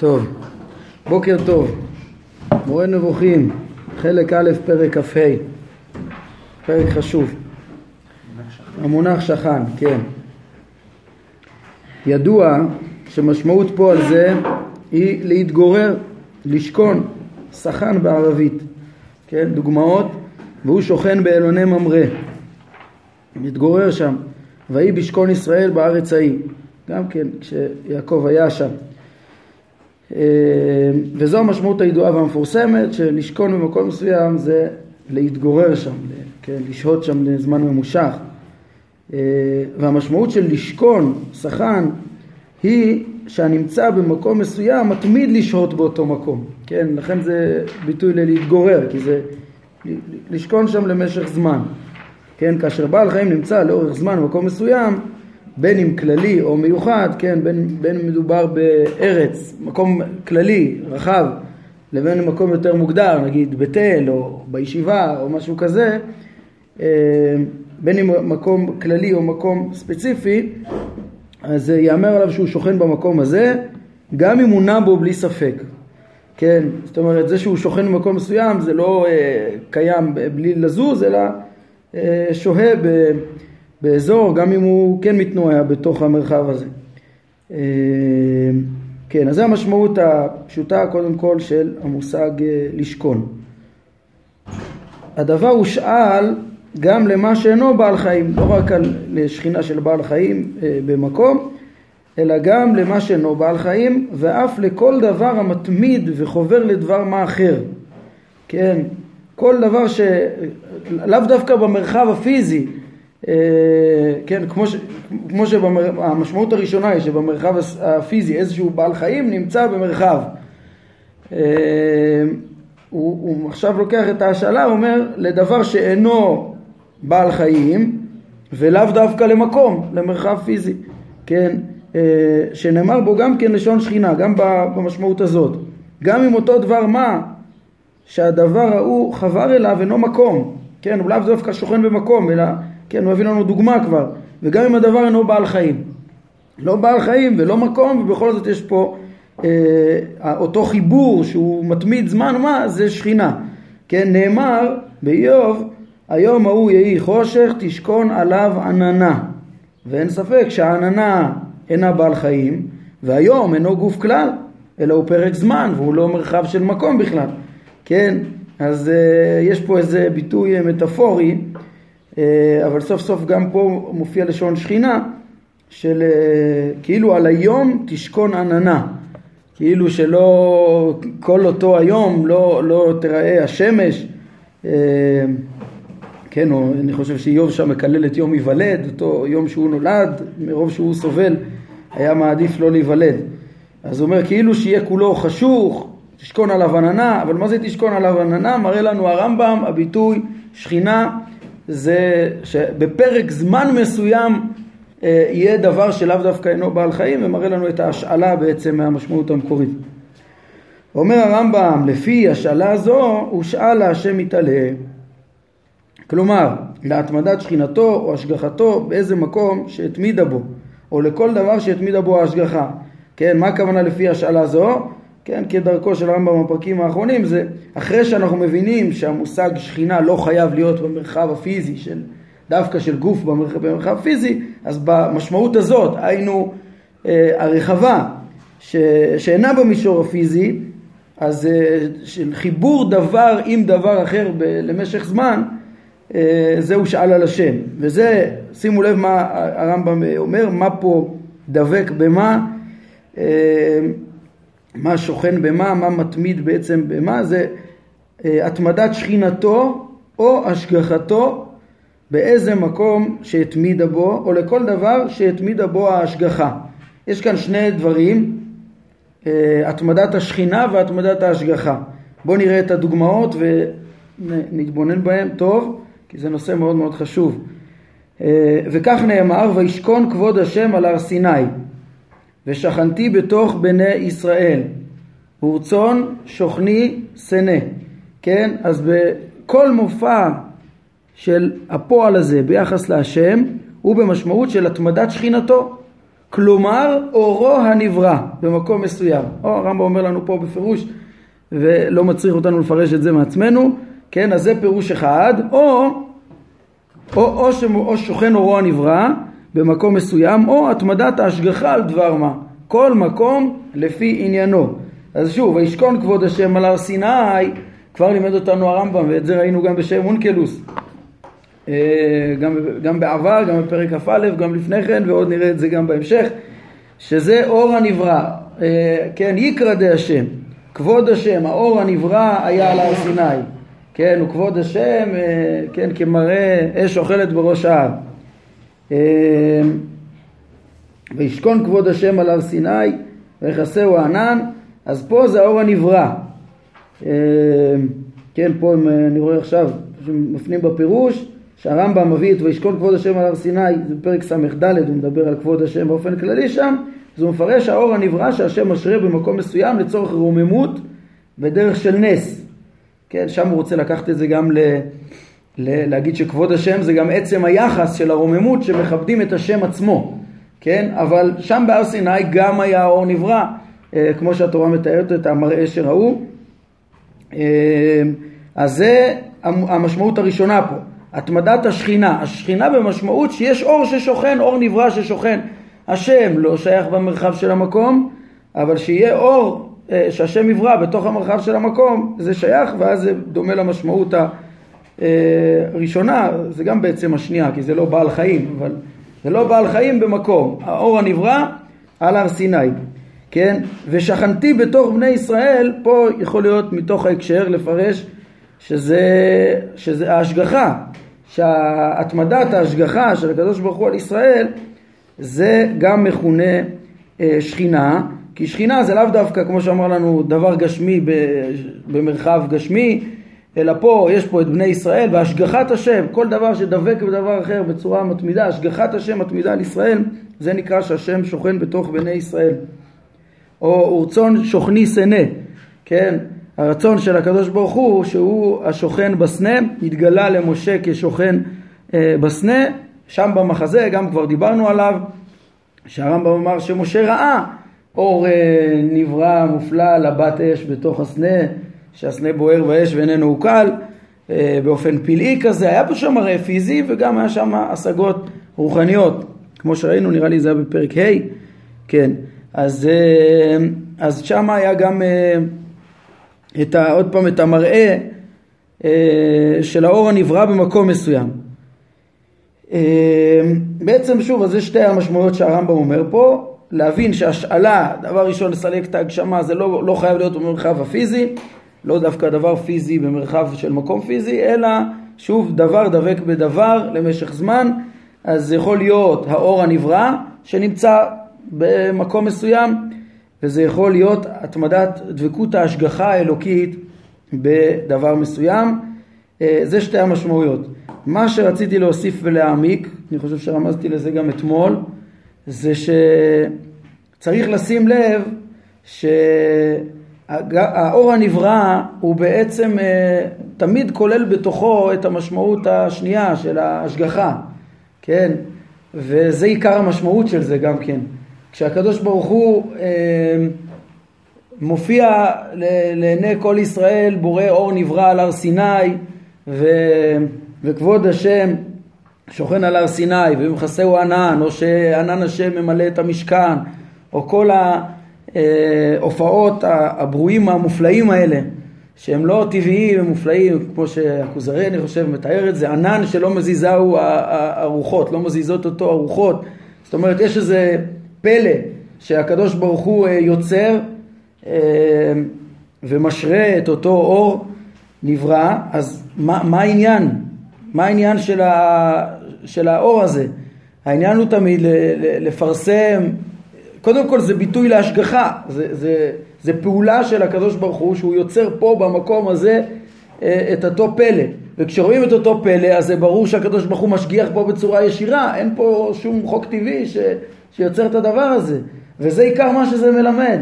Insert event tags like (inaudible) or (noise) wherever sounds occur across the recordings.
טוב, בוקר טוב, מורה נבוכים, חלק א', פרק כ"ה, פרק חשוב. המונח שכן, כן. ידוע שמשמעות פה על זה היא להתגורר, לשכון, סחן בערבית, כן, דוגמאות, והוא שוכן באלוני ממרא, מתגורר שם, ויהי בשכון ישראל בארץ ההיא, גם כן כשיעקב היה שם. אה, וזו המשמעות הידועה והמפורסמת שלשכון במקום מסוים זה להתגורר שם, כן, לשהות שם לזמן ממושך. אה, והמשמעות של לשכון, סחן, היא שהנמצא במקום מסוים מתמיד לשהות באותו מקום, כן, לכן זה ביטוי ללהתגורר, כי זה לשכון שם למשך זמן, כן, כאשר בעל חיים נמצא לאורך זמן במקום מסוים, בין אם כללי או מיוחד, כן, בין, בין אם מדובר בארץ, מקום כללי, רחב, לבין מקום יותר מוגדר, נגיד בתל או בישיבה או משהו כזה, אה, בין אם מקום כללי או מקום ספציפי, אז ייאמר עליו שהוא שוכן במקום הזה, גם אם הוא נע בו בלי ספק. כן, זאת אומרת, זה שהוא שוכן במקום מסוים זה לא אה, קיים בלי לזוז, אלא אה, שוהה ב... באזור, גם אם הוא כן מתנועע בתוך המרחב הזה. אה, כן, אז זו המשמעות הפשוטה קודם כל של המושג אה, לשכון. הדבר הושאל גם למה שאינו בעל חיים, לא רק על לשכינה של בעל חיים אה, במקום, אלא גם למה שאינו בעל חיים, ואף לכל דבר המתמיד וחובר לדבר מה אחר. כן, כל דבר ש... לאו דווקא במרחב הפיזי, כן, כמו, ש, כמו שהמשמעות הראשונה היא שבמרחב הפיזי איזשהו בעל חיים נמצא במרחב. אה, הוא, הוא עכשיו לוקח את ההשאלה, הוא אומר לדבר שאינו בעל חיים ולאו דווקא למקום, למרחב פיזי, כן, אה, שנאמר בו גם כן לשון שכינה, גם במשמעות הזאת. גם אם אותו דבר מה שהדבר ההוא חבר אליו אינו מקום, כן, הוא לאו דווקא שוכן במקום, אלא כן, הוא הביא לנו דוגמה כבר, וגם אם הדבר אינו בעל חיים. לא בעל חיים ולא מקום, ובכל זאת יש פה אה, אותו חיבור שהוא מתמיד זמן, מה? זה שכינה. כן, נאמר באיוב, היום ההוא יהי חושך, תשכון עליו עננה. ואין ספק שהעננה אינה בעל חיים, והיום אינו גוף כלל, אלא הוא פרק זמן, והוא לא מרחב של מקום בכלל. כן, אז אה, יש פה איזה ביטוי אה, מטאפורי אבל סוף סוף גם פה מופיע לשון שכינה של אה, כאילו על היום תשכון עננה כאילו שלא כל אותו היום לא, לא תראה השמש אה, כן, אני חושב שאיוב שם מקלל את יום היוולד, אותו יום שהוא נולד, מרוב שהוא סובל, היה מעדיף לא להיוולד. אז הוא אומר, כאילו שיהיה כולו חשוך, תשכון עליו עננה, אבל מה זה תשכון עליו עננה? מראה לנו הרמב"ם, הביטוי שכינה זה שבפרק זמן מסוים אה, יהיה דבר שלאו דווקא אינו בעל חיים ומראה לנו את ההשאלה בעצם מהמשמעות המקורית. אומר הרמב"ם, לפי השאלה זו הושאל להשם מתעלה. כלומר, להתמדת שכינתו או השגחתו באיזה מקום שהתמידה בו, או לכל דבר שהתמידה בו ההשגחה. כן, מה הכוונה לפי השאלה זו? כן, כדרכו של הרמב"ם בפרקים האחרונים, זה אחרי שאנחנו מבינים שהמושג שכינה לא חייב להיות במרחב הפיזי של, דווקא של גוף במרחב, במרחב פיזי, אז במשמעות הזאת, היינו אה, הרחבה ש, שאינה במישור הפיזי, אז אה, של חיבור דבר עם דבר אחר ב, למשך זמן, אה, זהו שאל על השם. וזה, שימו לב מה הרמב"ם אומר, מה פה דבק במה. אה, מה שוכן במה, מה מתמיד בעצם במה, זה אה, התמדת שכינתו או השגחתו באיזה מקום שהתמידה בו, או לכל דבר שהתמידה בו ההשגחה. יש כאן שני דברים, אה, התמדת השכינה והתמדת ההשגחה. בואו נראה את הדוגמאות ונתבונן בהם טוב, כי זה נושא מאוד מאוד חשוב. אה, וכך נאמר, וישכון כבוד השם על הר סיני. ושכנתי בתוך בני ישראל. ורצון שוכני שנא. כן? אז בכל מופע של הפועל הזה ביחס להשם הוא במשמעות של התמדת שכינתו. כלומר אורו הנברא במקום מסוים. או הרמב"ם אומר לנו פה בפירוש ולא מצריך אותנו לפרש את זה מעצמנו, כן, אז זה פירוש אחד, או, או, או, ש, או שוכן אורו הנברא במקום מסוים, או התמדת ההשגחה על דבר מה. כל מקום לפי עניינו. אז שוב, וישכון כבוד השם על הר סיני, כבר לימד אותנו הרמב"ם, ואת זה ראינו גם בשם אונקלוס. אה, גם, גם בעבר, גם בפרק כ"א, גם לפני כן, ועוד נראה את זה גם בהמשך, שזה אור הנברא, אה, כן, יקרא די השם, כבוד השם, האור הנברא היה על הר סיני, כן, וכבוד השם, אה, כן, כמראה אש אוכלת בראש ההר. וישכון כבוד השם על הר סיני ויכסהו הענן, אז פה זה האור הנברא. כן, פה אני רואה עכשיו, מפנים בפירוש, שהרמב"ם מביא את וישכון כבוד השם על הר סיני, זה בפרק ס"ד, הוא מדבר על כבוד השם באופן כללי שם, אז הוא מפרש האור הנברא שהשם משרה במקום מסוים לצורך רוממות בדרך של נס. כן, שם הוא רוצה לקחת את זה גם ל... להגיד שכבוד השם זה גם עצם היחס של הרוממות שמכבדים את השם עצמו, כן, אבל שם בהר סיני גם היה האור נברא, אה, כמו שהתורה מתארת את המראה שראו. אה, אז זה המשמעות הראשונה פה. התמדת השכינה. השכינה במשמעות שיש אור ששוכן, אור נברא ששוכן. השם לא שייך במרחב של המקום, אבל שיהיה אור אה, שהשם יברא בתוך המרחב של המקום, זה שייך ואז זה דומה למשמעות הראשונה, זה גם בעצם השנייה, כי זה לא בעל חיים, אבל זה לא בעל חיים במקום. האור הנברא על הר סיני, כן? ושכנתי בתוך בני ישראל, פה יכול להיות מתוך ההקשר לפרש שזה, שזה ההשגחה, שהתמדת ההשגחה של הקדוש ברוך הוא על ישראל זה גם מכונה אה, שכינה, כי שכינה זה לאו דווקא כמו שאמר לנו דבר גשמי במרחב גשמי, אלא פה יש פה את בני ישראל והשגחת השם, כל דבר שדבק בדבר אחר בצורה מתמידה, השגחת השם מתמידה על ישראל, זה נקרא שהשם שוכן בתוך בני ישראל. או ורצון שוכני שנא, כן? הרצון של הקדוש ברוך הוא שהוא השוכן בסנה, התגלה למשה כשוכן אה, בסנה, שם במחזה גם כבר דיברנו עליו, שהרמב"ם אמר שמשה ראה אור אה, נברא מופלא לבת אש בתוך הסנה, שהסנה בוער באש ואיננו עוקל, אה, באופן פלאי כזה, היה פה שם מראה פיזי וגם היה שם השגות רוחניות, כמו שראינו נראה לי זה היה בפרק ה', כן, אז, אז שם היה גם את ה, עוד פעם את המראה אה, של האור הנברא במקום מסוים. אה, בעצם שוב, אז זה שתי המשמעויות שהרמב"ם אומר פה, להבין שהשאלה, דבר ראשון לסלק את ההגשמה זה לא, לא חייב להיות במרחב הפיזי, לא דווקא דבר פיזי במרחב של מקום פיזי, אלא שוב דבר דבק בדבר למשך זמן, אז זה יכול להיות האור הנברא שנמצא במקום מסוים, וזה יכול להיות התמדת דבקות ההשגחה האלוקית בדבר מסוים. אה, זה שתי המשמעויות. מה שרציתי להוסיף ולהעמיק, אני חושב שרמזתי לזה גם אתמול, זה שצריך לשים לב שהאור הנברא הוא בעצם אה, תמיד כולל בתוכו את המשמעות השנייה של ההשגחה, כן? וזה עיקר המשמעות של זה גם כן. כשהקדוש ברוך הוא אה, מופיע לעיני כל ישראל בורא אור נברא על הר סיני ו, וכבוד השם שוכן על הר סיני ומכסהו ענן או שענן השם ממלא את המשכן או כל אה, הברואים המופלאים האלה שהם לא טבעיים ומופלאים כמו שהכוזרי אני חושב מתאר את זה ענן שלא מזיזהו הרוחות לא מזיזות אותו הרוחות זאת אומרת יש איזה פלא שהקדוש ברוך הוא אה, יוצר אה, ומשרה את אותו אור נברא, אז מה, מה העניין? מה העניין של, ה, של האור הזה? העניין הוא תמיד לפרסם, קודם כל זה ביטוי להשגחה, זה, זה, זה פעולה של הקדוש ברוך הוא שהוא יוצר פה במקום הזה אה, את אותו פלא. וכשרואים את אותו פלא אז זה ברור שהקדוש ברוך הוא משגיח פה בצורה ישירה, אין פה שום חוק טבעי ש, שיוצר את הדבר הזה. וזה עיקר מה שזה מלמד.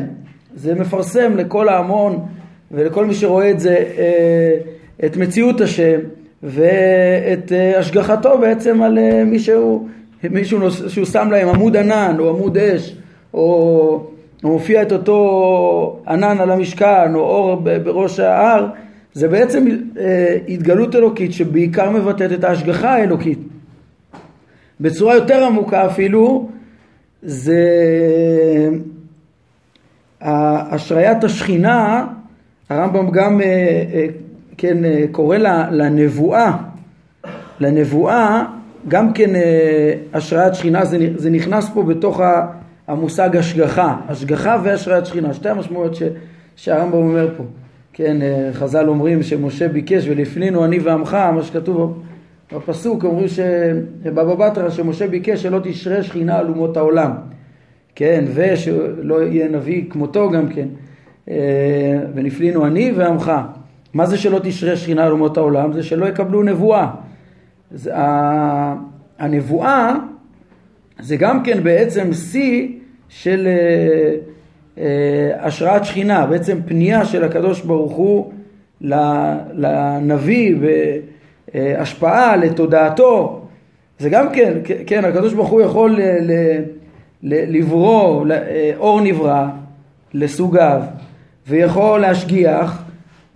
זה מפרסם לכל ההמון ולכל מי שרואה את זה, אה, את מציאות השם ואת אה, השגחתו בעצם על מי שהוא מישהו שהוא שם להם עמוד ענן או עמוד אש או, או מופיע את אותו ענן על המשכן או אור בראש ההר זה בעצם אה, התגלות אלוקית שבעיקר מבטאת את ההשגחה האלוקית. בצורה יותר עמוקה אפילו זה השריית השכינה, הרמב"ם גם אה, כן קורא לנבואה, לנבואה גם כן השריית שכינה זה, נכנס פה בתוך המושג השגחה, השגחה והשריית שכינה, שתי המשמעויות שהרמב"ם אומר פה. כן, אה, חז"ל אומרים שמשה ביקש ולפנינו אני ועמך, מה שכתוב בפסוק, אומרים שבבא בתרא שמשה ביקש שלא תשרה שכינה על אומות העולם. כן, ושלא יהיה נביא כמותו גם כן. אה, ונפלינו אני ועמך. מה זה שלא תשרה שכינה על אומות העולם? זה שלא יקבלו נבואה. זה, הנבואה זה גם כן בעצם שיא של אה, אה, השראת שכינה, בעצם פנייה של הקדוש ברוך הוא לנביא והשפעה לתודעתו, זה גם כן, כן, הקדוש ברוך הוא יכול לברוא, אה, אור נברא לסוגיו, ויכול להשגיח,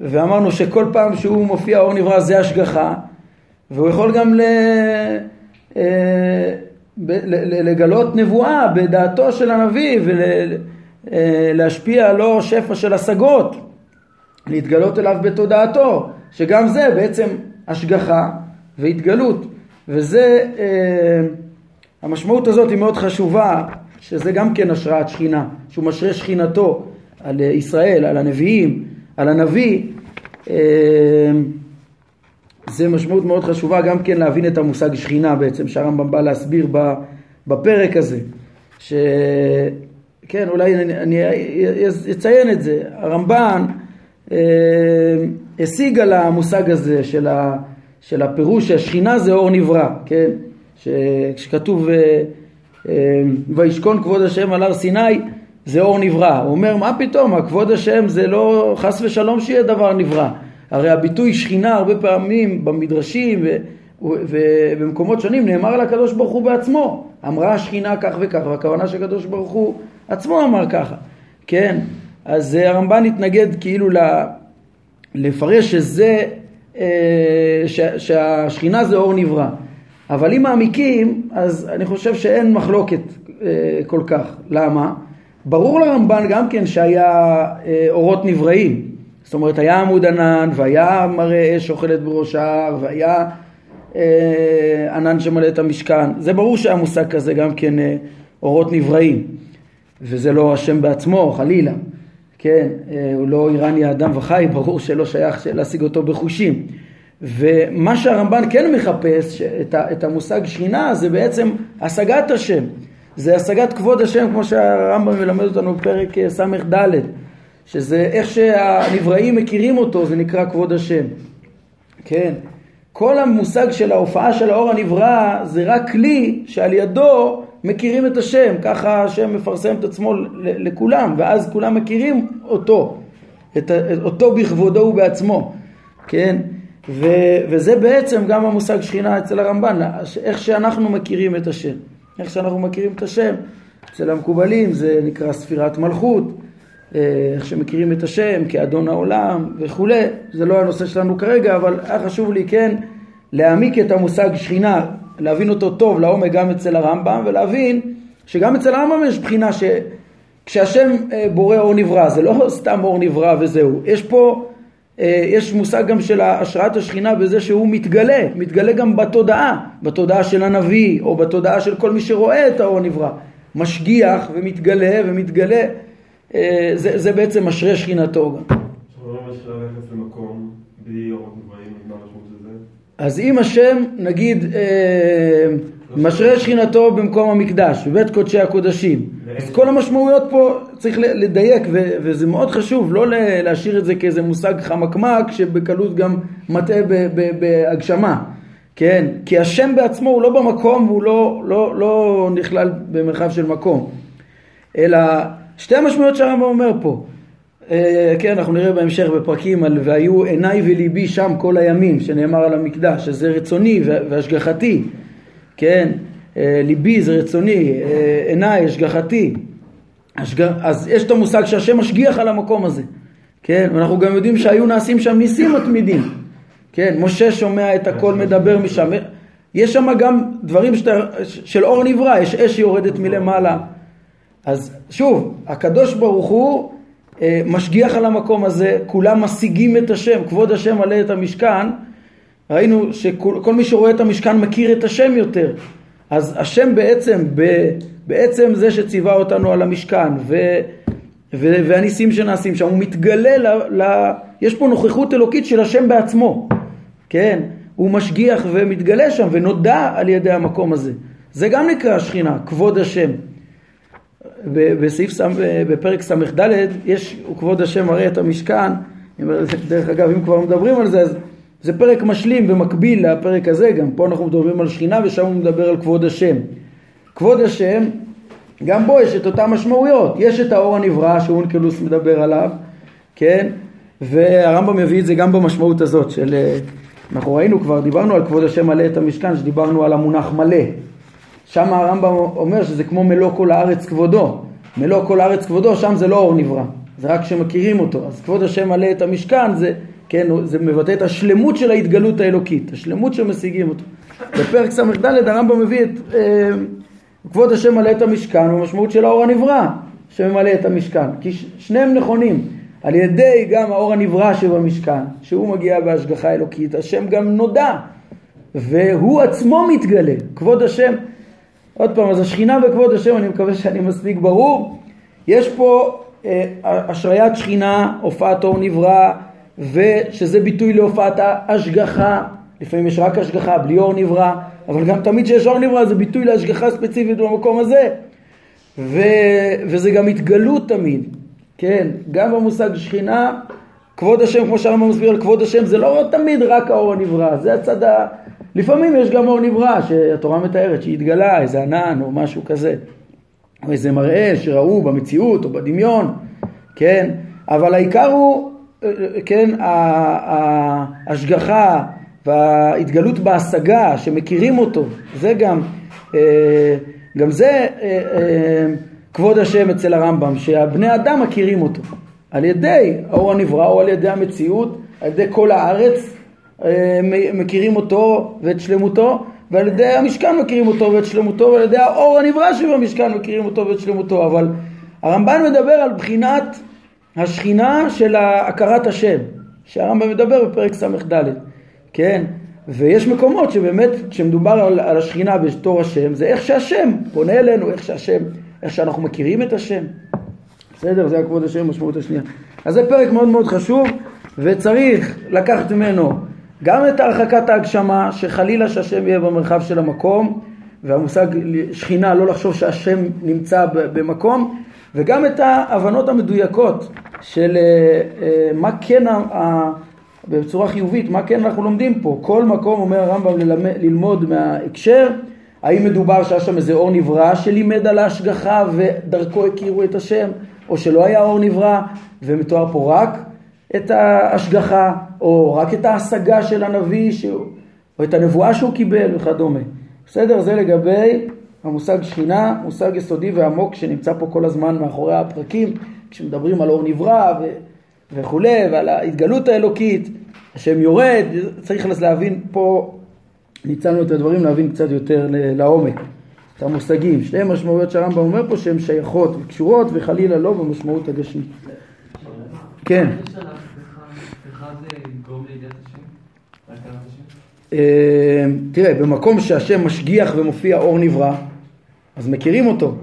ואמרנו שכל פעם שהוא מופיע אור נברא זה השגחה, והוא יכול גם ל... אה, לגלות נבואה בדעתו של הנביא ולהשפיע עלו שפע של השגות, להתגלות אליו בתודעתו, שגם זה בעצם השגחה והתגלות, וזה, אה, המשמעות הזאת היא מאוד חשובה, שזה גם כן השראת שכינה, שהוא משרה שכינתו על ישראל, על הנביאים, על הנביא. זה משמעות מאוד חשובה גם כן להבין את המושג שכינה בעצם, שהרמב"ם בא להסביר בפרק הזה. שכן, אולי אני, אני אציין את זה. הרמב"ן אה, השיג על המושג הזה של, ה, של הפירוש שהשכינה זה אור נברא, כן? שכשכתוב אה, אה, וישכון כבוד השם על הר סיני זה אור נברא. הוא אומר מה פתאום, הכבוד השם זה לא חס ושלום שיהיה דבר נברא. הרי הביטוי שכינה הרבה פעמים במדרשים ובמקומות שונים נאמר על הקדוש ברוך הוא בעצמו. אמרה השכינה כך וכך, והכוונה שהקדוש ברוך הוא עצמו אמר ככה, כן? אז הרמב"ן התנגד כאילו לפרש שזה, אה, שהשכינה זה אור נברא. אבל אם מעמיקים, אז אני חושב שאין מחלוקת אה, כל כך. למה? ברור לרמב"ן גם כן שהיה אה, אורות נבראים. זאת אומרת, היה עמוד ענן, והיה מראה אש אוכלת בראש ההר, והיה אה, ענן שמלא את המשכן. זה ברור שהיה מושג כזה גם כן אה, אורות נבראים, וזה לא השם בעצמו, חלילה. כן, אה, הוא לא איראני האדם וחי, ברור שלא שייך להשיג אותו בחושים. ומה שהרמב"ן כן מחפש, את, את המושג שכינה, זה בעצם השגת השם. זה השגת כבוד השם, כמו שהרמב"ם מלמד אותנו בפרק אה, ס"ד. שזה איך שהנבראים מכירים אותו, זה נקרא כבוד השם. כן? כל המושג של ההופעה של האור הנברא זה רק כלי שעל ידו מכירים את השם, ככה השם מפרסם את עצמו לכולם, ואז כולם מכירים אותו, את, אותו בכבודו ובעצמו, כן? ו, וזה בעצם גם המושג שכינה אצל הרמב"ן, איך שאנחנו מכירים את השם, איך שאנחנו מכירים את השם. אצל המקובלים זה נקרא ספירת מלכות, איך שמכירים את השם כאדון העולם וכולי, זה לא הנושא שלנו כרגע, אבל היה חשוב לי כן להעמיק את המושג שכינה, להבין אותו טוב לעומק גם אצל הרמב"ם ולהבין שגם אצל הרמב"ם יש בחינה שכשהשם אה, בורא אור נברא זה לא (laughs) סתם אור נברא וזהו, יש פה, אה, יש מושג גם של השראת השכינה בזה שהוא מתגלה, מתגלה גם בתודעה, בתודעה של הנביא או בתודעה של כל מי שרואה את האור נברא, משגיח ומתגלה ומתגלה. אה, זה, זה בעצם משרה שכינתו גם. אז אם השם, נגיד, אה, משרה שכינתו במקום המקדש, בבית קודשי הקודשים, אז כל המשמעויות פה צריך לדייק, וזה מאוד חשוב, לא להשאיר את זה כאיזה מושג חמקמק שבקלות גם מטעה בהגשמה, כן? כי השם בעצמו הוא לא במקום והוא לא, לא, לא נכלל במרחב של מקום, אלא שתי המשמעויות שהרמב"ם אומר פה. אה, כן, אנחנו נראה בהמשך בפרקים על והיו עיניי וליבי שם כל הימים, שנאמר על המקדש, שזה רצוני והשגחתי, כן, ליבי זה רצוני, עיניי, השגחתי, אז יש את המושג שהשם משגיח על המקום הזה, כן? ואנחנו גם יודעים שהיו נעשים שם ניסים מתמידים, כן? משה שומע את הכל מדבר משם, יש שם גם דברים שאתה, של אור נברא, יש אש שיורדת מלמעלה. אז שוב, הקדוש ברוך הוא אה, משגיח על המקום הזה, כולם משיגים את השם, כבוד השם מלא את המשכן, ראינו שכל מי שרואה את המשכן מכיר את השם יותר. אז השם בעצם, בעצם זה שציווה אותנו על המשכן, ו, ו, והניסים שנעשים שם, הוא מתגלה, ל, ל, יש פה נוכחות אלוקית של השם בעצמו, כן? הוא משגיח ומתגלה שם ונודע על ידי המקום הזה. זה גם נקרא שכינה, כבוד השם. בסעיף, בפרק ס"ד יש, כבוד השם מראה את המשכן, דרך אגב אם כבר מדברים על זה אז זה פרק משלים ומקביל לפרק הזה גם, פה אנחנו מדברים על שכינה ושם הוא מדבר על כבוד השם. כבוד השם, גם בו יש את אותן משמעויות, יש את האור הנברא שאונקלוס מדבר עליו, כן, והרמב"ם מביא את זה גם במשמעות הזאת של אנחנו ראינו כבר, דיברנו על כבוד השם מלא את המשכן, שדיברנו על המונח מלא. שם הרמב"ם אומר שזה כמו מלוא כל הארץ כבודו. מלוא כל הארץ כבודו, שם זה לא אור נברא, זה רק שמכירים אותו. אז כבוד השם מלא את המשכן, זה, כן, זה מבטא את השלמות של ההתגלות האלוקית, השלמות שמשיגים אותו. בפרק ס"ד הרמב"ם מביא את אה, כבוד השם מלא את המשכן, במשמעות של האור הנברא שממלא את המשכן. כי שניהם נכונים. על ידי גם האור הנברא שבמשכן, שהוא מגיע בהשגחה אלוקית, השם גם נודע, והוא עצמו מתגלה, כבוד השם. עוד פעם, אז השכינה וכבוד השם, אני מקווה שאני מספיק ברור. יש פה אה, השריית שכינה, הופעת אור נברא, ושזה ביטוי להופעת ההשגחה. לפעמים יש רק השגחה, בלי אור נברא, אבל גם תמיד שיש אור נברא זה ביטוי להשגחה ספציפית במקום הזה. ו... וזה גם התגלות תמיד. כן, גם במושג שכינה, כבוד השם, כמו שהרמב"ם מסביר על כבוד השם, זה לא תמיד רק האור הנברא, זה הצד ה... לפעמים יש גם אור נברא, שהתורה מתארת, שהתגלה, איזה ענן או משהו כזה, או איזה מראה שראו במציאות או בדמיון, כן, אבל העיקר הוא, כן, ההשגחה וההתגלות בהשגה, שמכירים אותו, זה גם, אה, גם זה אה, אה, כבוד השם אצל הרמב"ם, שהבני אדם מכירים אותו. על ידי האור הנברא או על ידי המציאות, על ידי כל הארץ מכירים אותו ואת שלמותו ועל ידי המשכן מכירים אותו ואת שלמותו ועל ידי האור הנברא שבמשכן מכירים אותו ואת שלמותו אבל הרמב"ן מדבר על בחינת השכינה של הכרת השם שהרמב"ם מדבר בפרק ס"ד כן ויש מקומות שבאמת כשמדובר על, על השכינה בתור השם זה איך שהשם פונה אלינו איך שהשם איך שאנחנו מכירים את השם. בסדר? זה הכבוד השם משמעות השנייה. אז זה פרק מאוד מאוד חשוב, וצריך לקחת ממנו גם את הרחקת ההגשמה, שחלילה שהשם יהיה במרחב של המקום, והמושג שכינה, לא לחשוב שהשם נמצא במקום, וגם את ההבנות המדויקות של אה, אה, מה כן, בצורה חיובית, מה כן אנחנו לומדים פה. כל מקום, אומר הרמב"ם, ללמוד מההקשר. האם מדובר שהיה שם איזה אור נברא שלימד על ההשגחה ודרכו הכירו את השם, או שלא היה אור נברא ומתואר פה רק את ההשגחה, או רק את ההשגה של הנביא, שהוא, או את הנבואה שהוא קיבל וכדומה. בסדר? זה לגבי המושג שכינה, מושג יסודי ועמוק שנמצא פה כל הזמן מאחורי הפרקים, כשמדברים על אור נברא ו... וכולי, ועל ההתגלות האלוקית, השם יורד, צריך להבין פה ניצלנו את הדברים להבין קצת יותר לעומק, את המושגים. שתי משמעויות שהרמב"ם אומר פה שהן שייכות וקשורות וחלילה לא במשמעות הגשמית. כן. תראה, במקום שהשם משגיח ומופיע אור נברא, אז מכירים אותו.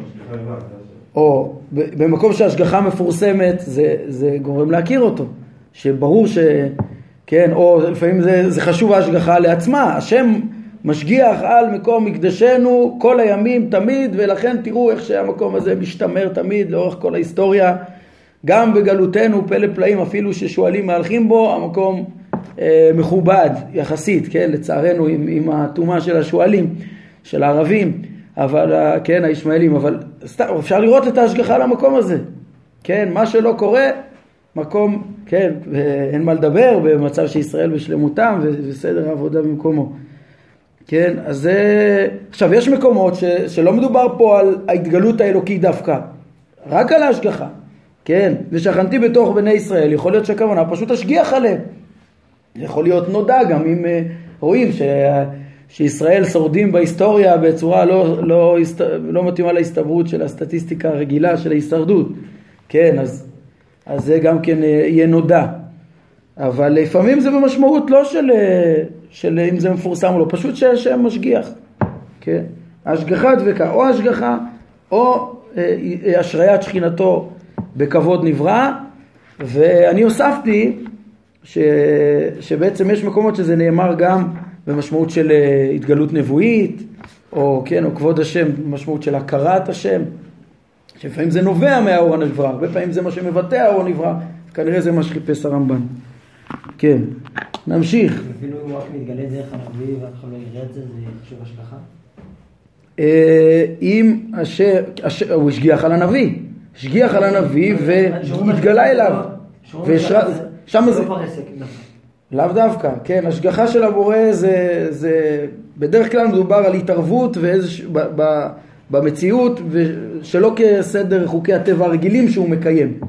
או במקום שהשגחה מפורסמת, זה, זה גורם להכיר אותו. שברור ש... כן, או לפעמים זה, זה חשוב ההשגחה לעצמה, השם משגיח על מקום מקדשנו כל הימים תמיד ולכן תראו איך שהמקום הזה משתמר תמיד לאורך כל ההיסטוריה גם בגלותנו פלא פלאים אפילו ששועלים מהלכים בו המקום אה, מכובד יחסית כן לצערנו עם, עם הטומאה של השועלים של הערבים אבל אה, כן הישמעאלים אבל סתם, אפשר לראות את ההשגחה על המקום הזה. כן מה שלא קורה מקום כן אין מה לדבר במצב שישראל בשלמותם וסדר העבודה במקומו. כן, אז זה... עכשיו, יש מקומות ש... שלא מדובר פה על ההתגלות האלוקית דווקא, רק על ההשגחה, כן, ושכנתי בתוך בני ישראל, יכול להיות שהכוונה פשוט אשגיח עליהם. יכול להיות נודע גם אם אה, רואים ש... שישראל שורדים בהיסטוריה בצורה לא, לא, לא מתאימה להסתברות של הסטטיסטיקה הרגילה של ההישרדות, כן, אז, אז זה גם כן אה, יהיה נודע. אבל לפעמים זה במשמעות לא של, אה, של אם זה מפורסם או לא, פשוט שהשם משגיח, כן? השגחה דבקה, או השגחה או השריית שכינתו בכבוד נברא, ואני הוספתי ש, שבעצם יש מקומות שזה נאמר גם במשמעות של אה, התגלות נבואית, או כן, או כבוד השם, במשמעות של הכרת השם, שלפעמים זה נובע מהאור הנברא, הרבה פעמים זה מה שמבטא האור הנברא, כנראה זה מה שחיפש הרמב"ן. כן, נמשיך. אפילו אם הוא רק מתגלה דרך הנביא ואף אחד לא יראה את זה, זה חשוב השגחה? אה, אם אשר, הוא השגיח על הנביא, השגיח על הנביא והתגלה אליו. שם זה... לאו דווקא, כן, השגחה של הבורא זה, זה בדרך כלל מדובר על התערבות ואיזוש, ב, ב, במציאות שלא כסדר חוקי הטבע הרגילים שהוא מקיים.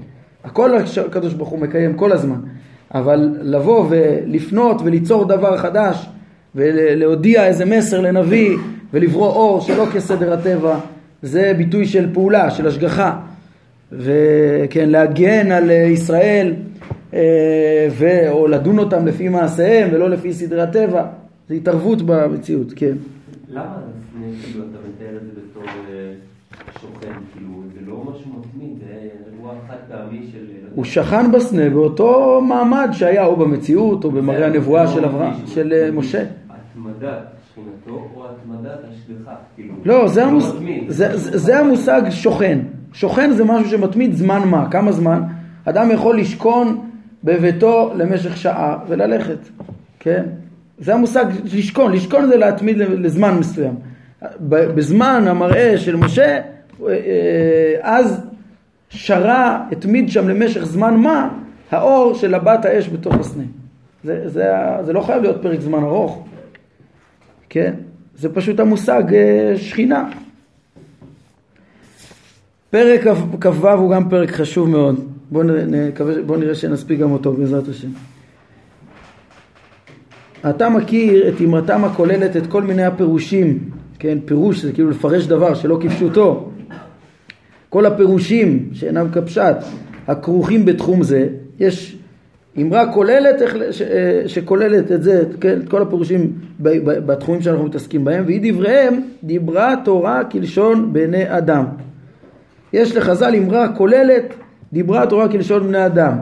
הכל הקדוש ברוך הוא מקיים כל הזמן. אבל לבוא ולפנות וליצור דבר חדש ולהודיע איזה מסר לנביא ולברוא אור שלא כסדר הטבע זה ביטוי של פעולה, של השגחה וכן להגן על ישראל אה, ו... או לדון אותם לפי מעשיהם ולא לפי סדרי הטבע זה התערבות במציאות, כן. למה כאילו אתה מתאר את זה בתור אה, שוכן, כאילו זה לא משהו מתמיד, זה אירוע חד פעמי של... הוא שכן בסנה באותו מעמד שהיה או במציאות או במראה הנבואה של אברהם, של אה, משה. התמדת שכינתו או התמדת השגחה, כאילו. לא, זה, המוס... זה, זה, זה המושג שוכן. שוכן זה משהו שמתמיד זמן מה, כמה זמן? אדם יכול לשכון בביתו למשך שעה וללכת, כן? זה המושג לשכון, לשכון זה להתמיד לזמן מסוים. בזמן המראה של משה, אה, אה, אז שרה, התמיד שם למשך זמן מה, האור של הבת האש בתוך הסנה. זה, זה, זה לא חייב להיות פרק זמן ארוך, כן? זה פשוט המושג אה, שכינה. פרק כ"ו הוא גם פרק חשוב מאוד. בואו נראה, בוא נראה שנספיק גם אותו בעזרת השם. אתה מכיר את אמרתם הכוללת את כל מיני הפירושים, כן, פירוש זה כאילו לפרש דבר שלא כפשוטו, כל הפירושים שאינם כפשט, הכרוכים בתחום זה, יש אמרה כוללת ש, שכוללת את זה, כן, את כל הפירושים בתחומים שאנחנו מתעסקים בהם, והיא דבריהם דיברה תורה כלשון בני אדם. יש לחז"ל אמרה כוללת דיברה התורה כלשון בני אדם.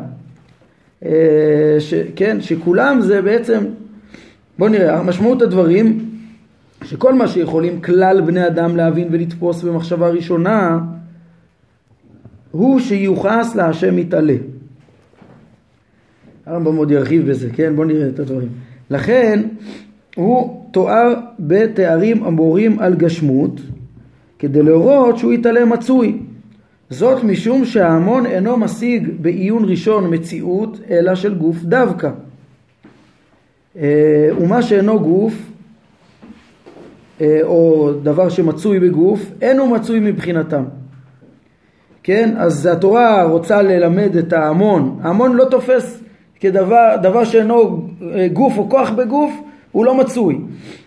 אה, ש, כן, שכולם זה בעצם, בואו נראה, משמעות הדברים, שכל מה שיכולים כלל בני אדם להבין ולתפוס במחשבה ראשונה, הוא שיוחס להשם מתעלה. הרמב"ם עוד ירחיב בזה, כן? בואו נראה את הדברים. לכן הוא תואר בתארים המורים על גשמות כדי להורות שהוא יתעלה מצוי. זאת משום שההמון אינו משיג בעיון ראשון מציאות אלא של גוף דווקא. אה, ומה שאינו גוף אה, או דבר שמצוי בגוף אינו מצוי מבחינתם. כן, אז התורה רוצה ללמד את ההמון, ההמון לא תופס כדבר דבר שאינו אה, גוף או כוח בגוף הוא לא מצוי.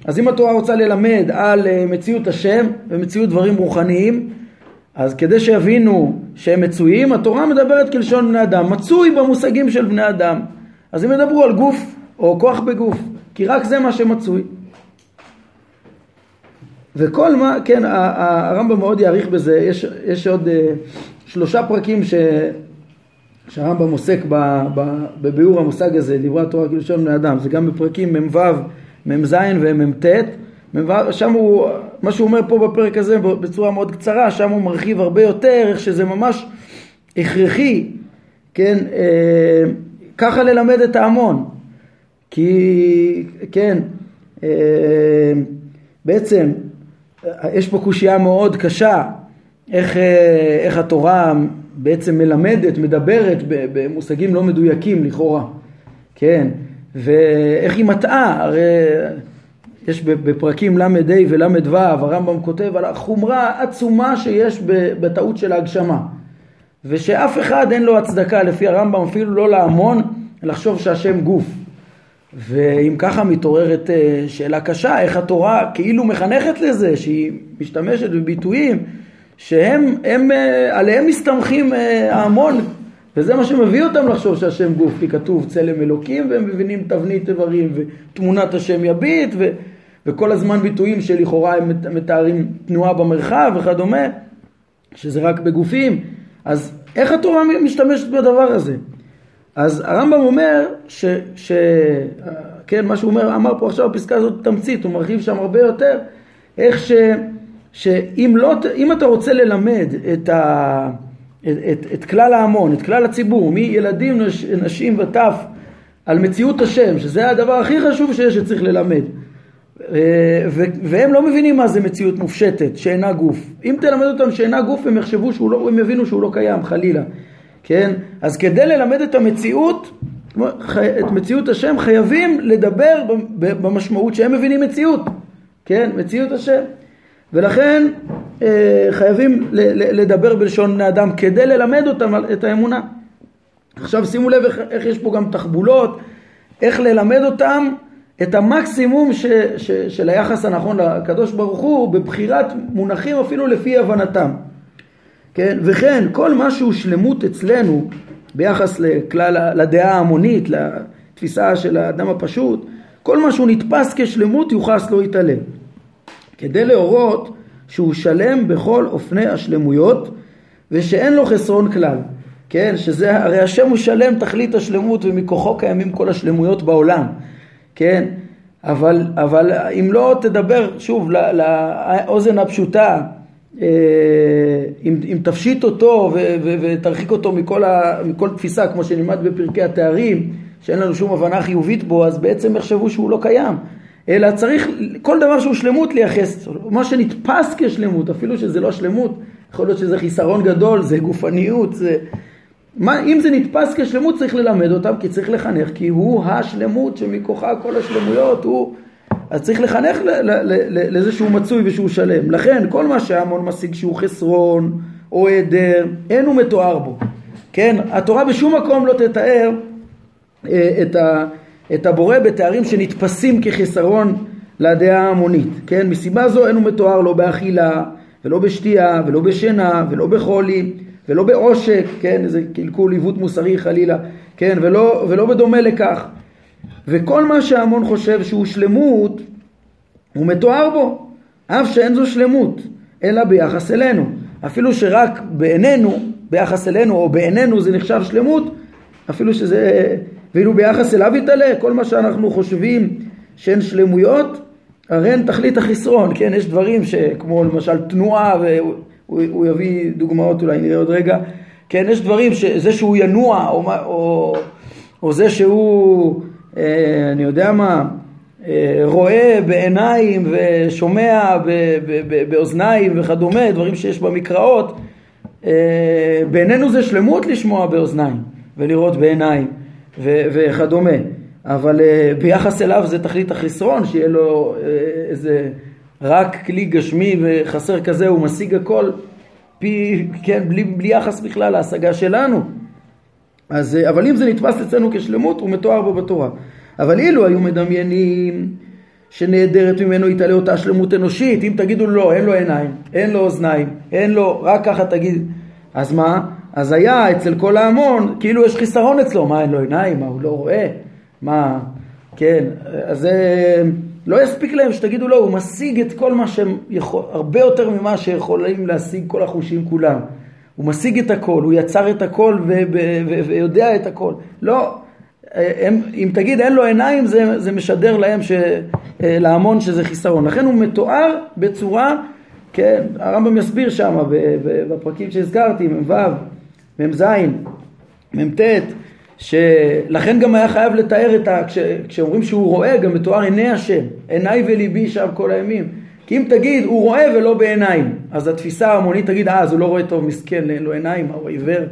אז אם התורה רוצה ללמד על מציאות השם ומציאות דברים רוחניים אז כדי שיבינו שהם מצויים, התורה מדברת כלשון בני אדם, מצוי במושגים של בני אדם. אז הם ידברו על גוף או כוח בגוף, כי רק זה מה שמצוי. וכל מה, כן, הרמב"ם מאוד יעריך בזה, יש, יש עוד uh, שלושה פרקים ש, שהרמב"ם עוסק בביאור המושג הזה, דברי התורה כלשון בני אדם, זה גם בפרקים מ"ו, מ"ז ומ"ט, שם הוא, מה שהוא אומר פה בפרק הזה בצורה מאוד קצרה, שם הוא מרחיב הרבה יותר, איך שזה ממש הכרחי, כן, אה, ככה ללמד את ההמון. כי, כן, אה, בעצם יש פה קושייה מאוד קשה, איך, אה, איך התורה בעצם מלמדת, מדברת במושגים לא מדויקים לכאורה, כן, ואיך היא מטעה, הרי יש בפרקים ל"ה ול"ו, הרמב"ם כותב על החומרה העצומה שיש בטעות של ההגשמה. ושאף אחד אין לו הצדקה לפי הרמב"ם אפילו לא להמון לחשוב שהשם גוף. ואם ככה מתעוררת אה, שאלה קשה, איך התורה כאילו מחנכת לזה, שהיא משתמשת בביטויים שהם, הם, אה, עליהם מסתמכים אה, ההמון, וזה מה שמביא אותם לחשוב שהשם גוף, כי כתוב צלם אלוקים והם מבינים תבנית איברים ותמונת השם יביט ו, וכל הזמן ביטויים שלכאורה הם מתארים תנועה במרחב וכדומה, שזה רק בגופים, אז איך התורה משתמשת בדבר הזה? אז הרמב"ם אומר, ש, ש, כן, מה שהוא אומר, אמר פה עכשיו בפסקה הזאת תמצית, הוא מרחיב שם הרבה יותר, איך ש, שאם לא, אם אתה רוצה ללמד את, ה, את, את, את כלל ההמון, את כלל הציבור, מילדים, נש, נשים וטף, על מציאות השם, שזה הדבר הכי חשוב שיש שצריך ללמד. והם לא מבינים מה זה מציאות מופשטת, שאינה גוף. אם תלמד אותם שאינה גוף, הם יחשבו שהוא לא, הם יבינו שהוא לא קיים, חלילה. כן? אז כדי ללמד את המציאות, את מציאות השם, חייבים לדבר במשמעות שהם מבינים מציאות, כן? מציאות השם. ולכן אה, חייבים לדבר בלשון בני אדם כדי ללמד אותם את האמונה. עכשיו שימו לב איך, איך יש פה גם תחבולות, איך ללמד אותם את המקסימום ש, ש, של היחס הנכון לקדוש ברוך הוא בבחירת מונחים אפילו לפי הבנתם. כן? וכן כל מה שהוא שלמות אצלנו ביחס לכלל, לדעה ההמונית, לתפיסה של האדם הפשוט, כל מה שהוא נתפס כשלמות יוחס לא יתעלם. כדי להורות שהוא שלם בכל אופני השלמויות ושאין לו חסרון כלל. כן, שזה, הרי השם הוא שלם תכלית השלמות ומכוחו קיימים כל השלמויות בעולם. כן, אבל, אבל אם לא תדבר, שוב, לאוזן הפשוטה, אה, אם, אם תפשיט אותו ו, ו, ותרחיק אותו מכל, ה, מכל תפיסה, כמו שנלמד בפרקי התארים, שאין לנו שום הבנה חיובית בו, אז בעצם יחשבו שהוא לא קיים. אלא צריך כל דבר שהוא שלמות לייחס, מה שנתפס כשלמות, אפילו שזה לא שלמות, יכול להיות שזה חיסרון גדול, זה גופניות, זה... מה, אם זה נתפס כשלמות צריך ללמד אותם, כי צריך לחנך, כי הוא השלמות שמכוחה כל השלמויות, הוא... אז צריך לחנך לזה שהוא מצוי ושהוא שלם. לכן כל מה שההמון משיג שהוא חסרון או היעדר, אין הוא מתואר בו. כן, התורה בשום מקום לא תתאר אה, את, ה, את הבורא בתארים שנתפסים כחיסרון לדעה ההמונית. כן, מסיבה זו אין הוא מתואר לא באכילה ולא בשתייה ולא בשינה ולא בחולי ולא בעושק, כן, איזה קלקול עיוות מוסרי חלילה, כן, ולא, ולא בדומה לכך. וכל מה שההמון חושב שהוא שלמות, הוא מתואר בו, אף שאין זו שלמות, אלא ביחס אלינו. אפילו שרק בעינינו, ביחס אלינו או בעינינו זה נחשב שלמות, אפילו שזה, ואילו ביחס אליו יתעלה, כל מה שאנחנו חושבים שהן שלמויות, הרי הן תכלית החסרון, כן, יש דברים שכמו למשל תנועה הוא, הוא יביא דוגמאות אולי נראה עוד רגע, כן, יש דברים שזה שהוא ינוע או, או, או זה שהוא, אה, אני יודע מה, אה, רואה בעיניים ושומע ב, ב, ב, באוזניים וכדומה, דברים שיש במקראות, אה, בעינינו זה שלמות לשמוע באוזניים ולראות בעיניים ו, וכדומה, אבל אה, ביחס אליו זה תכלית החסרון, שיהיה לו אה, איזה רק כלי גשמי וחסר כזה הוא משיג הכל פי, כן, בלי, בלי יחס בכלל להשגה שלנו. אז, אה, אבל אם זה נתפס אצלנו כשלמות הוא מתואר בו בתורה. אבל אילו היו מדמיינים שנעדרת ממנו יתעלה אותה שלמות אנושית, אם תגידו לא, אין לו עיניים, אין לו אוזניים, אין לו, רק ככה תגיד, אז מה? אז היה אצל כל ההמון, כאילו יש חיסרון אצלו, מה אין לו עיניים, מה הוא לא רואה, מה, כן, אז זה... לא יספיק להם שתגידו לו, הוא משיג את כל מה שהם יכול, הרבה יותר ממה שיכולים להשיג כל החושים כולם. הוא משיג את הכל, הוא יצר את הכל ויודע את הכל. לא, הם, אם תגיד אין לו עיניים זה, זה משדר להם, ש, להמון שזה חיסרון. לכן הוא מתואר בצורה, כן, הרמב"ם יסביר שם בפרקים שהזכרתי, מ"ו, מ"ז, מ"ט, שלכן גם היה חייב לתאר את ה... כש, כשאומרים שהוא רואה, גם מתואר עיני השם, עיניי וליבי שם כל הימים. כי אם תגיד, הוא רואה ולא בעיניים, אז התפיסה ההמונית תגיד, אה, אז הוא לא רואה טוב, מסכן, אין לו עיניים, הוא עיוור,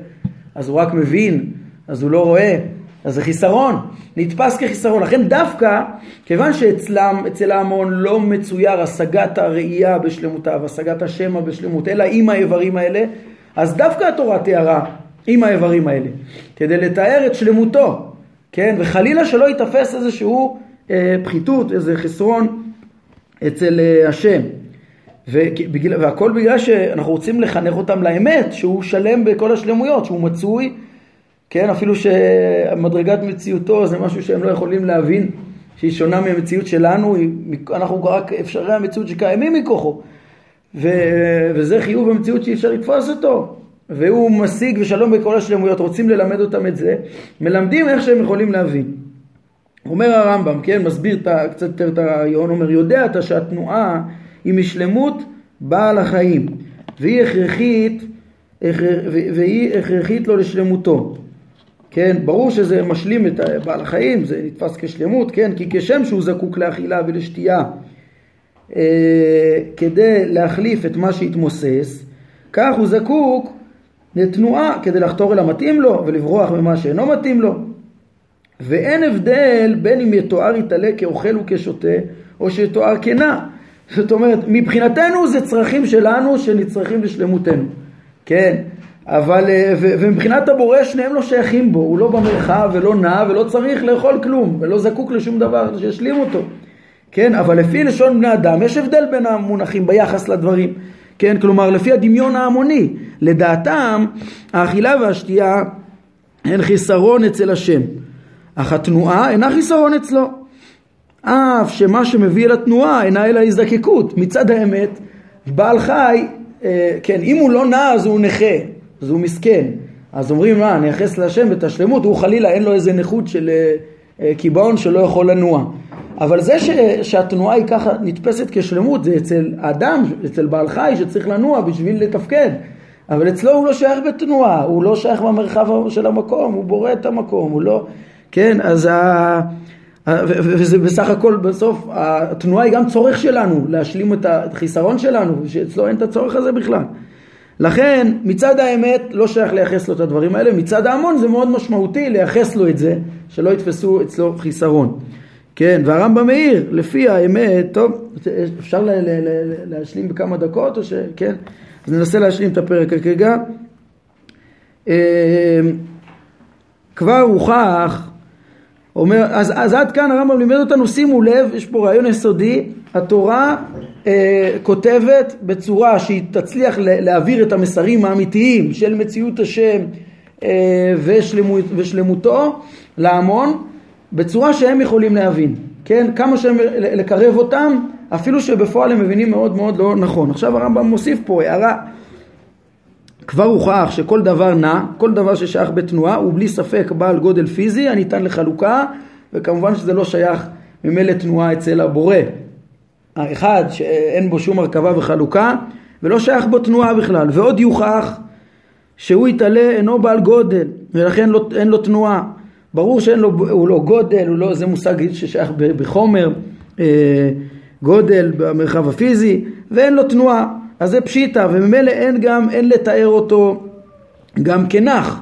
אז הוא רק מבין, אז הוא לא רואה. אז זה חיסרון, נתפס כחיסרון. לכן דווקא, כיוון שאצלם, אצל ההמון לא מצויר השגת הראייה בשלמותה והשגת השמע בשלמות, אלא עם האיברים האלה, אז דווקא התורה תיארה עם האיברים האלה, כדי לתאר את שלמותו, כן? וחלילה שלא ייתפס איזשהו אה, פחיתות, איזה חסרון אצל אה, השם. ובגלל, והכל בגלל שאנחנו רוצים לחנך אותם לאמת, שהוא שלם בכל השלמויות, שהוא מצוי, כן, אפילו שמדרגת מציאותו זה משהו שהם לא יכולים להבין, שהיא שונה מהמציאות שלנו, אנחנו רק אפשרי המציאות שקיימים מכוחו, ו, וזה חיוב המציאות שאי אפשר לתפוס אותו, והוא משיג ושלום בכל השלמויות, רוצים ללמד אותם את זה, מלמדים איך שהם יכולים להבין. אומר הרמב"ם, כן, מסביר קצת יותר את הרעיון, אומר, יודע אתה שהתנועה היא משלמות בעל החיים, והיא הכרחית, והיא הכרחית לו לשלמותו. כן, ברור שזה משלים את בעל החיים, זה נתפס כשלמות, כן, כי כשם שהוא זקוק לאכילה ולשתייה אה, כדי להחליף את מה שהתמוסס, כך הוא זקוק לתנועה כדי לחתור אל המתאים לו ולברוח ממה שאינו מתאים לו. ואין הבדל בין אם יתואר יתעלה כאוכל וכשותה או שיתואר כנע. זאת אומרת, מבחינתנו זה צרכים שלנו שנצרכים לשלמותנו, כן? אבל, אה, ומבחינת הבורא שניהם לא שייכים בו, הוא לא במרחב ולא נע ולא צריך לאכול כלום ולא זקוק לשום דבר שישלים אותו, כן? אבל לפי לשון בני אדם יש הבדל בין המונחים ביחס לדברים, כן? כלומר לפי הדמיון ההמוני, לדעתם האכילה והשתייה הן חיסרון אצל השם, אך התנועה אינה חיסרון אצלו. אף שמה שמביא אל התנועה אינה אלא הזדקקות. מצד האמת, בעל חי, אה, כן, אם הוא לא נע אז הוא נכה, אז הוא מסכן. אז אומרים, מה, נייחס להשם את השלמות, הוא חלילה אין לו איזה נכות של אה, אה, קיבעון שלא יכול לנוע. אבל זה ש, שהתנועה היא ככה נתפסת כשלמות, זה אצל אדם, אצל בעל חי שצריך לנוע בשביל לתפקד. אבל אצלו הוא לא שייך בתנועה, הוא לא שייך במרחב של המקום, הוא בורא את המקום, הוא לא... כן, אז ה... וזה בסך הכל בסוף התנועה היא גם צורך שלנו להשלים את החיסרון שלנו שאצלו אין את הצורך הזה בכלל. לכן מצד האמת לא שייך לייחס לו את הדברים האלה. מצד ההמון זה מאוד משמעותי לייחס לו את זה שלא יתפסו אצלו חיסרון כן והרמב"ם מאיר לפי האמת טוב אפשר לה, לה, לה, להשלים בכמה דקות או שכן אז ננסה להשלים את הפרק כרגע. אמ, כבר הוכח אומר, אז, אז עד כאן הרמב"ם לימד אותנו, שימו לב, יש פה רעיון יסודי, התורה אה, כותבת בצורה שהיא תצליח להעביר את המסרים האמיתיים של מציאות השם אה, ושלמות, ושלמותו להמון, בצורה שהם יכולים להבין, כן? כמה שהם לקרב אותם, אפילו שבפועל הם מבינים מאוד מאוד לא נכון. עכשיו הרמב"ם מוסיף פה הערה כבר הוכח שכל דבר נע, כל דבר ששייך בתנועה הוא בלי ספק בעל גודל פיזי הניתן לחלוקה וכמובן שזה לא שייך ממילא תנועה אצל הבורא. האחד שאין בו שום הרכבה וחלוקה ולא שייך בו תנועה בכלל ועוד יוכח שהוא יתעלה אינו בעל גודל ולכן לא, אין לו תנועה ברור שאין לו, הוא לא גודל, הוא לא, זה מושג ששייך בחומר, אה, גודל במרחב הפיזי ואין לו תנועה אז זה פשיטא, וממילא אין גם, אין לתאר אותו גם כנח.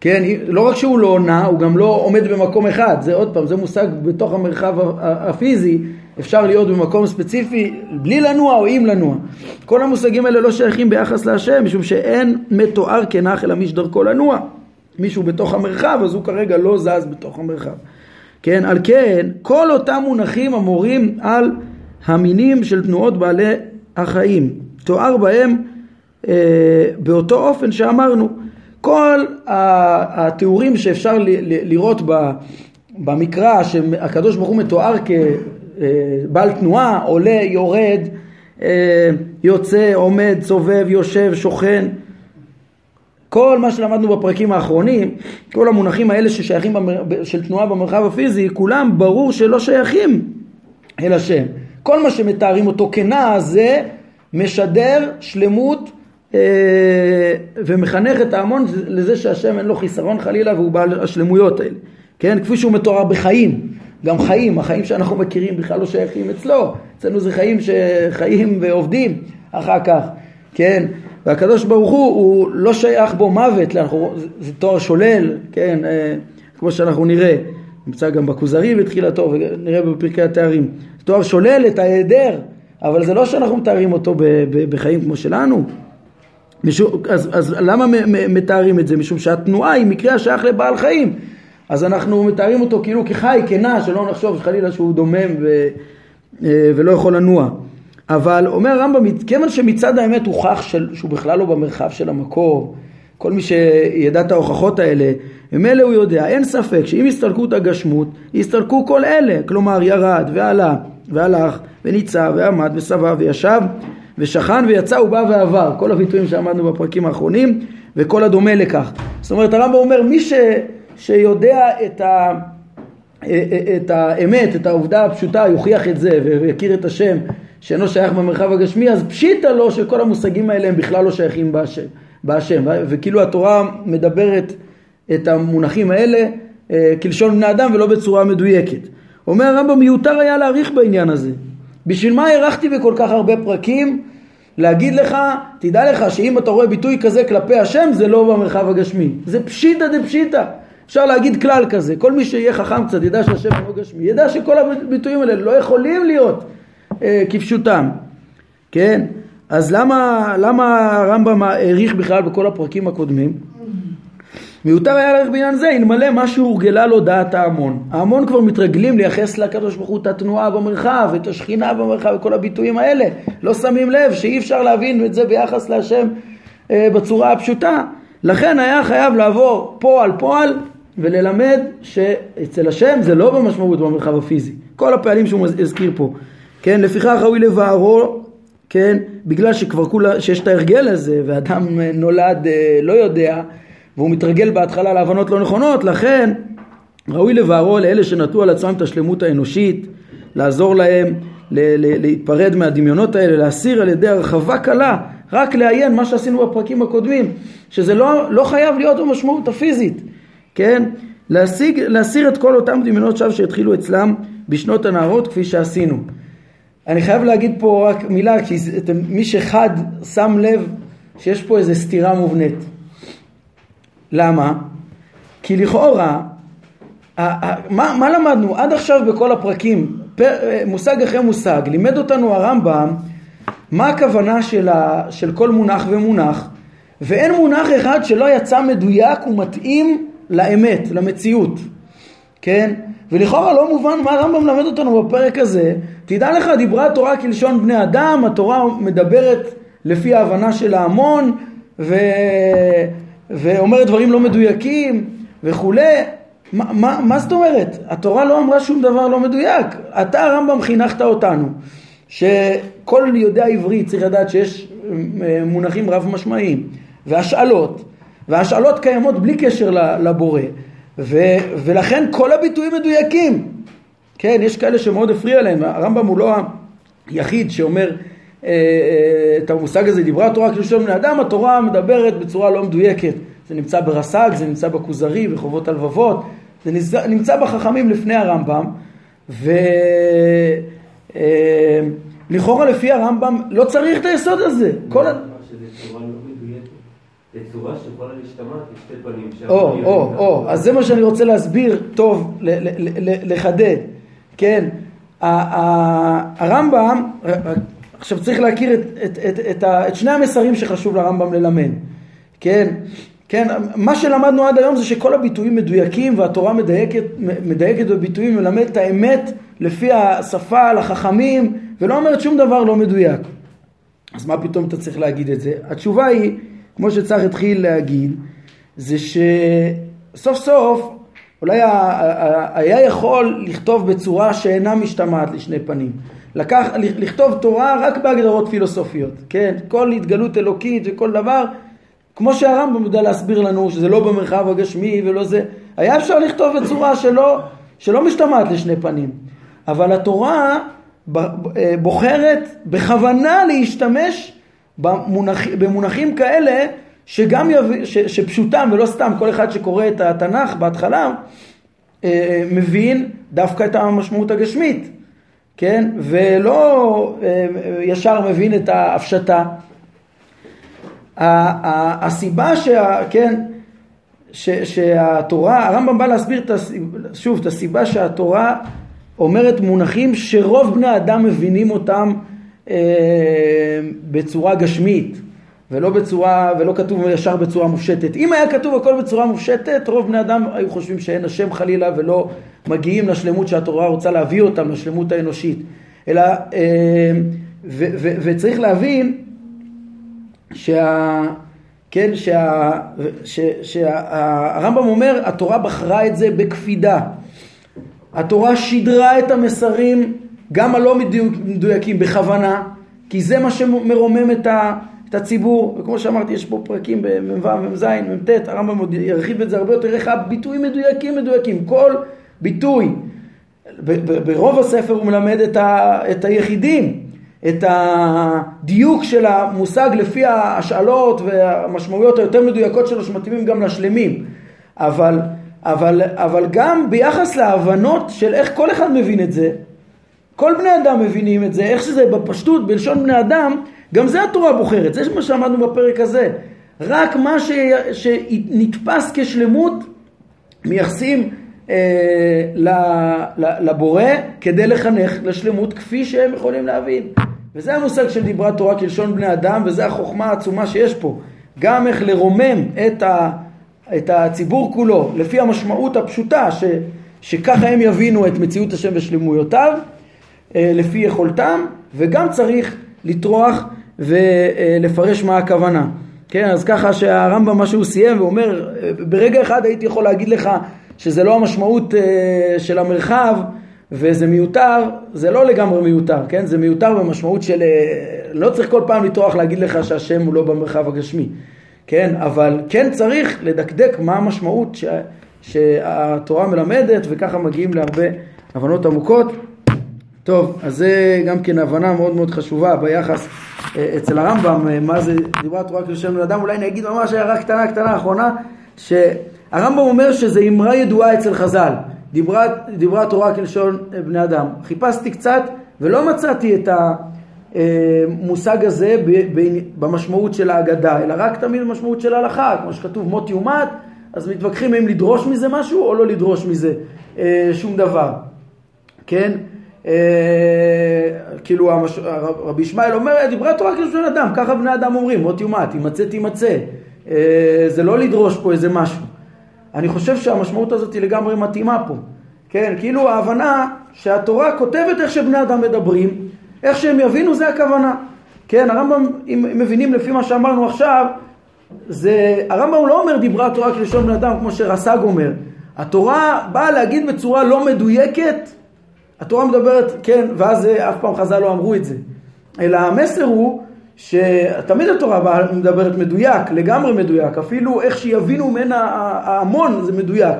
כן, לא רק שהוא לא נע, הוא גם לא עומד במקום אחד, זה עוד פעם, זה מושג בתוך המרחב הפיזי, אפשר להיות במקום ספציפי בלי לנוע או עם לנוע. כל המושגים האלה לא שייכים ביחס להשם, משום שאין מתואר כנח אלא מי שדרכו לנוע. מישהו בתוך המרחב, אז הוא כרגע לא זז בתוך המרחב. כן, על כן, כל אותם מונחים המורים על המינים של תנועות בעלי החיים. תואר בהם אה, באותו אופן שאמרנו. כל התיאורים שאפשר לראות במקרא שהקדוש ברוך הוא מתואר כבעל תנועה, עולה, יורד, אה, יוצא, עומד, סובב, יושב, שוכן, כל מה שלמדנו בפרקים האחרונים, כל המונחים האלה ששייכים במר... של תנועה במרחב הפיזי, כולם ברור שלא שייכים אל השם. כל מה שמתארים אותו כנע זה משדר שלמות אה, ומחנך את ההמון לזה שהשם אין לו חיסרון חלילה והוא בעל השלמויות האלה, כן? כפי שהוא מתואר בחיים, גם חיים, החיים שאנחנו מכירים בכלל לא שייכים אצלו, אצלנו זה חיים שחיים ועובדים אחר כך, כן? והקדוש ברוך הוא, הוא לא שייך בו מוות, אנחנו, זה תואר שולל, כן? אה, כמו שאנחנו נראה, נמצא גם בכוזרי בתחילתו ונראה בפרקי התארים. תואר שולל את ההיעדר, אבל זה לא שאנחנו מתארים אותו ב- ב- בחיים כמו שלנו. משום, אז, אז למה מתארים את זה? משום שהתנועה היא מקרה השייך לבעל חיים. אז אנחנו מתארים אותו כאילו כחי, כנע, שלא נחשוב חלילה שהוא דומם ו, אה, ולא יכול לנוע. אבל אומר הרמב"ם, כיוון שמצד האמת הוכח של, שהוא בכלל לא במרחב של המקור, כל מי שידע את ההוכחות האלה, ממילא הוא יודע, אין ספק שאם את הגשמות, יסתלקו כל אלה, כלומר ירד ועלה והלך וניצב ועמד וסבב וישב ושכן ויצא ובא ועבר, כל הביטויים שעמדנו בפרקים האחרונים וכל הדומה לכך. זאת אומרת הרמב"ם אומר מי ש, שיודע את, ה, את האמת, את העובדה הפשוטה, יוכיח את זה ויכיר את השם שאינו שייך במרחב הגשמי, אז פשיטא לו שכל המושגים האלה הם בכלל לא שייכים בהשם, בהשם. וכאילו התורה מדברת את המונחים האלה אה, כלשון בני אדם ולא בצורה מדויקת. אומר הרמב"ם מיותר היה להעריך בעניין הזה. בשביל מה הארכתי בכל כך הרבה פרקים להגיד לך, תדע לך שאם אתה רואה ביטוי כזה כלפי השם זה לא במרחב הגשמי. זה פשיטא דפשיטא. אפשר להגיד כלל כזה, כל מי שיהיה חכם קצת ידע שהשם אינו גשמי, ידע שכל הביטויים האלה לא יכולים להיות אה, כפשוטם, כן? אז למה, למה הרמב"ם העריך בכלל בכל הפרקים הקודמים? מיותר היה ללכת בעניין זה אלמלא מה שהורגלה לו דעת ההמון. ההמון כבר מתרגלים לייחס לקדוש ברוך הוא את התנועה במרחב, את השכינה במרחב וכל הביטויים האלה. לא שמים לב שאי אפשר להבין את זה ביחס להשם אה, בצורה הפשוטה. לכן היה חייב לעבור פועל פועל וללמד שאצל השם זה לא במשמעות במרחב הפיזי. כל הפעלים שהוא הזכיר פה. כן, לפיכך ראוי לבערו, כן, בגלל שכבר כולה, שיש את ההרגל הזה ואדם נולד אה, לא יודע והוא מתרגל בהתחלה להבנות לא נכונות, לכן ראוי לבערו לאלה שנטו על עצמם את השלמות האנושית, לעזור להם להתפרד מהדמיונות האלה, להסיר על ידי הרחבה קלה, רק לעיין מה שעשינו בפרקים הקודמים, שזה לא, לא חייב להיות במשמעות הפיזית, כן? להשיג, להסיר את כל אותם דמיונות שווא שהתחילו אצלם בשנות הנערות כפי שעשינו. אני חייב להגיד פה רק מילה, כי מי שחד שם לב שיש פה איזו סתירה מובנית. למה? כי לכאורה, מה, מה למדנו עד עכשיו בכל הפרקים, פר, מושג אחרי מושג, לימד אותנו הרמב"ם מה הכוונה של, ה, של כל מונח ומונח, ואין מונח אחד שלא יצא מדויק ומתאים לאמת, למציאות, כן? ולכאורה לא מובן מה הרמב"ם מלמד אותנו בפרק הזה. תדע לך, דיברה התורה כלשון בני אדם, התורה מדברת לפי ההבנה של ההמון, ו... ואומרת דברים לא מדויקים וכולי. מה, מה, מה זאת אומרת? התורה לא אמרה שום דבר לא מדויק. אתה הרמב"ם חינכת אותנו שכל יודע עברית צריך לדעת שיש אה, מונחים רב משמעיים והשאלות, והשאלות קיימות בלי קשר לבורא. ו, ולכן כל הביטויים מדויקים. כן, יש כאלה שמאוד הפריע להם, הרמב"ם הוא לא היחיד שאומר אה, אה, את המושג הזה, דיברה התורה כאילו של בני אדם, התורה מדברת בצורה לא מדויקת. זה נמצא ברס"ג, זה נמצא בכוזרי, בחובות הלבבות, זה נמצא, נמצא בחכמים לפני הרמב"ם, ולכאורה אה, לפי הרמב"ם לא צריך את היסוד הזה. כל... בצורה שיכולה להשתמע כשתי פנים. או, או, או, אז זה מה שאני רוצה להסביר טוב, לחדד, כן, הרמב"ם, עכשיו צריך להכיר את, את, את, את, את שני המסרים שחשוב לרמב"ם ללמד, כן, כן, מה שלמדנו עד היום זה שכל הביטויים מדויקים והתורה מדייקת, מדייקת בביטויים ומלמדת את האמת לפי השפה לחכמים ולא אומרת שום דבר לא מדויק. אז מה פתאום אתה צריך להגיד את זה? התשובה היא כמו שצריך התחיל להגיד, זה שסוף סוף אולי היה יכול לכתוב בצורה שאינה משתמעת לשני פנים. לקח, לכתוב תורה רק בהגדרות פילוסופיות, כן? כל התגלות אלוקית וכל דבר, כמו שהרמב"ם יודע להסביר לנו שזה לא במרחב הגשמי ולא זה, היה אפשר לכתוב בצורה שלא, שלא משתמעת לשני פנים. אבל התורה בוחרת בכוונה להשתמש במונח, במונחים כאלה שגם יב... ש... שפשוטם ולא סתם כל אחד שקורא את התנ"ך בהתחלה אה, מבין דווקא את המשמעות הגשמית, כן? ולא אה, ישר מבין את ההפשטה. הסיבה שה... כן? ש, שהתורה, הרמב"ם בא להסביר את הסיבה, שוב את הסיבה שהתורה אומרת מונחים שרוב בני האדם מבינים אותם בצורה גשמית ולא בצורה, ולא כתוב ישר בצורה מופשטת. אם היה כתוב הכל בצורה מופשטת, רוב בני אדם היו חושבים שאין השם חלילה ולא מגיעים לשלמות שהתורה רוצה להביא אותם, לשלמות האנושית. אלא, אה, ו, ו, וצריך להבין שה... כן, שה, שה, שהרמב"ם אומר, התורה בחרה את זה בקפידה. התורה שידרה את המסרים, גם הלא מדויקים, בכוונה, כי זה מה שמרומם את, ה, את הציבור. וכמו שאמרתי, יש פה פרקים במ"ו, מ"ז, מ"ט, הרמב"ם עוד ירחיב את זה הרבה יותר, איך הביטויים מדויקים מדויקים. כל ביטוי, ברוב הספר הוא מלמד את, ה, את היחידים, את הדיוק של המושג לפי ההשאלות והמשמעויות היותר מדויקות שלו שמתאימים גם לשלמים. אבל, אבל, אבל גם ביחס להבנות של איך כל אחד מבין את זה, כל בני אדם מבינים את זה, איך שזה בפשטות, בלשון בני אדם, גם זה התורה בוחרת, זה מה שאמרנו בפרק הזה. רק מה ש, שנתפס כשלמות מייחסים אה, לבורא כדי לחנך לשלמות כפי שהם יכולים להבין. וזה המושג של דיברת תורה כלשון בני אדם, וזה החוכמה העצומה שיש פה. גם איך לרומם את, ה, את הציבור כולו לפי המשמעות הפשוטה, ש, שככה הם יבינו את מציאות השם ושלמויותיו, לפי יכולתם, וגם צריך לטרוח ולפרש מה הכוונה. כן, אז ככה שהרמב"ם מה שהוא סיים ואומר, ברגע אחד הייתי יכול להגיד לך שזה לא המשמעות אה, של המרחב וזה מיותר, זה לא לגמרי מיותר, כן? זה מיותר במשמעות של... אה, לא צריך כל פעם לטרוח להגיד לך שהשם הוא לא במרחב הגשמי, כן? אבל כן צריך לדקדק מה המשמעות ש... שהתורה מלמדת וככה מגיעים להרבה הבנות עמוקות. טוב, אז זה גם כן הבנה מאוד מאוד חשובה ביחס אה, אצל הרמב"ם, מה זה דיברה תורה כלשון בן אדם, אולי אני אגיד ממש הערה קטנה קטנה אחרונה, שהרמב"ם אומר שזה אמרה ידועה אצל חז"ל. דיברה, דיברה תורה כלשון בני אדם. חיפשתי קצת ולא מצאתי את המושג הזה במשמעות של ההגדה, אלא רק תמיד במשמעות של ההלכה, כמו שכתוב מות יומת, אז מתווכחים אם לדרוש מזה משהו או לא לדרוש מזה אה, שום דבר, כן? אה, כאילו המש... רבי ישמעאל אומר, דיברה תורה כלשון אדם, ככה בני אדם אומרים, מות יומת, תימצא תימצא. אה, זה לא לדרוש פה איזה משהו. אני חושב שהמשמעות הזאת היא לגמרי מתאימה פה. כן, כאילו ההבנה שהתורה כותבת איך שבני אדם מדברים, איך שהם יבינו זה הכוונה. כן, הרמב"ם, אם מבינים לפי מה שאמרנו עכשיו, זה, הרמב"ם לא אומר דיברה התורה כלשון בני אדם כמו שרס"ג אומר. התורה באה להגיד בצורה לא מדויקת, התורה מדברת, כן, ואז אף פעם חז"ל לא אמרו את זה. אלא המסר הוא שתמיד התורה מדברת מדויק, לגמרי מדויק, אפילו איך שיבינו ממנה ההמון זה מדויק,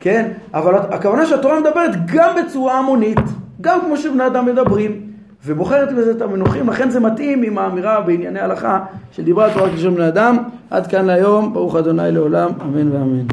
כן? אבל הכוונה שהתורה מדברת גם בצורה המונית, גם כמו שבני אדם מדברים, ובוחרת בזה את המנוחים, לכן זה מתאים עם האמירה בענייני הלכה של דיברה התורה כשם בני אדם. עד כאן להיום, ברוך ה' לעולם, אמן ואמן.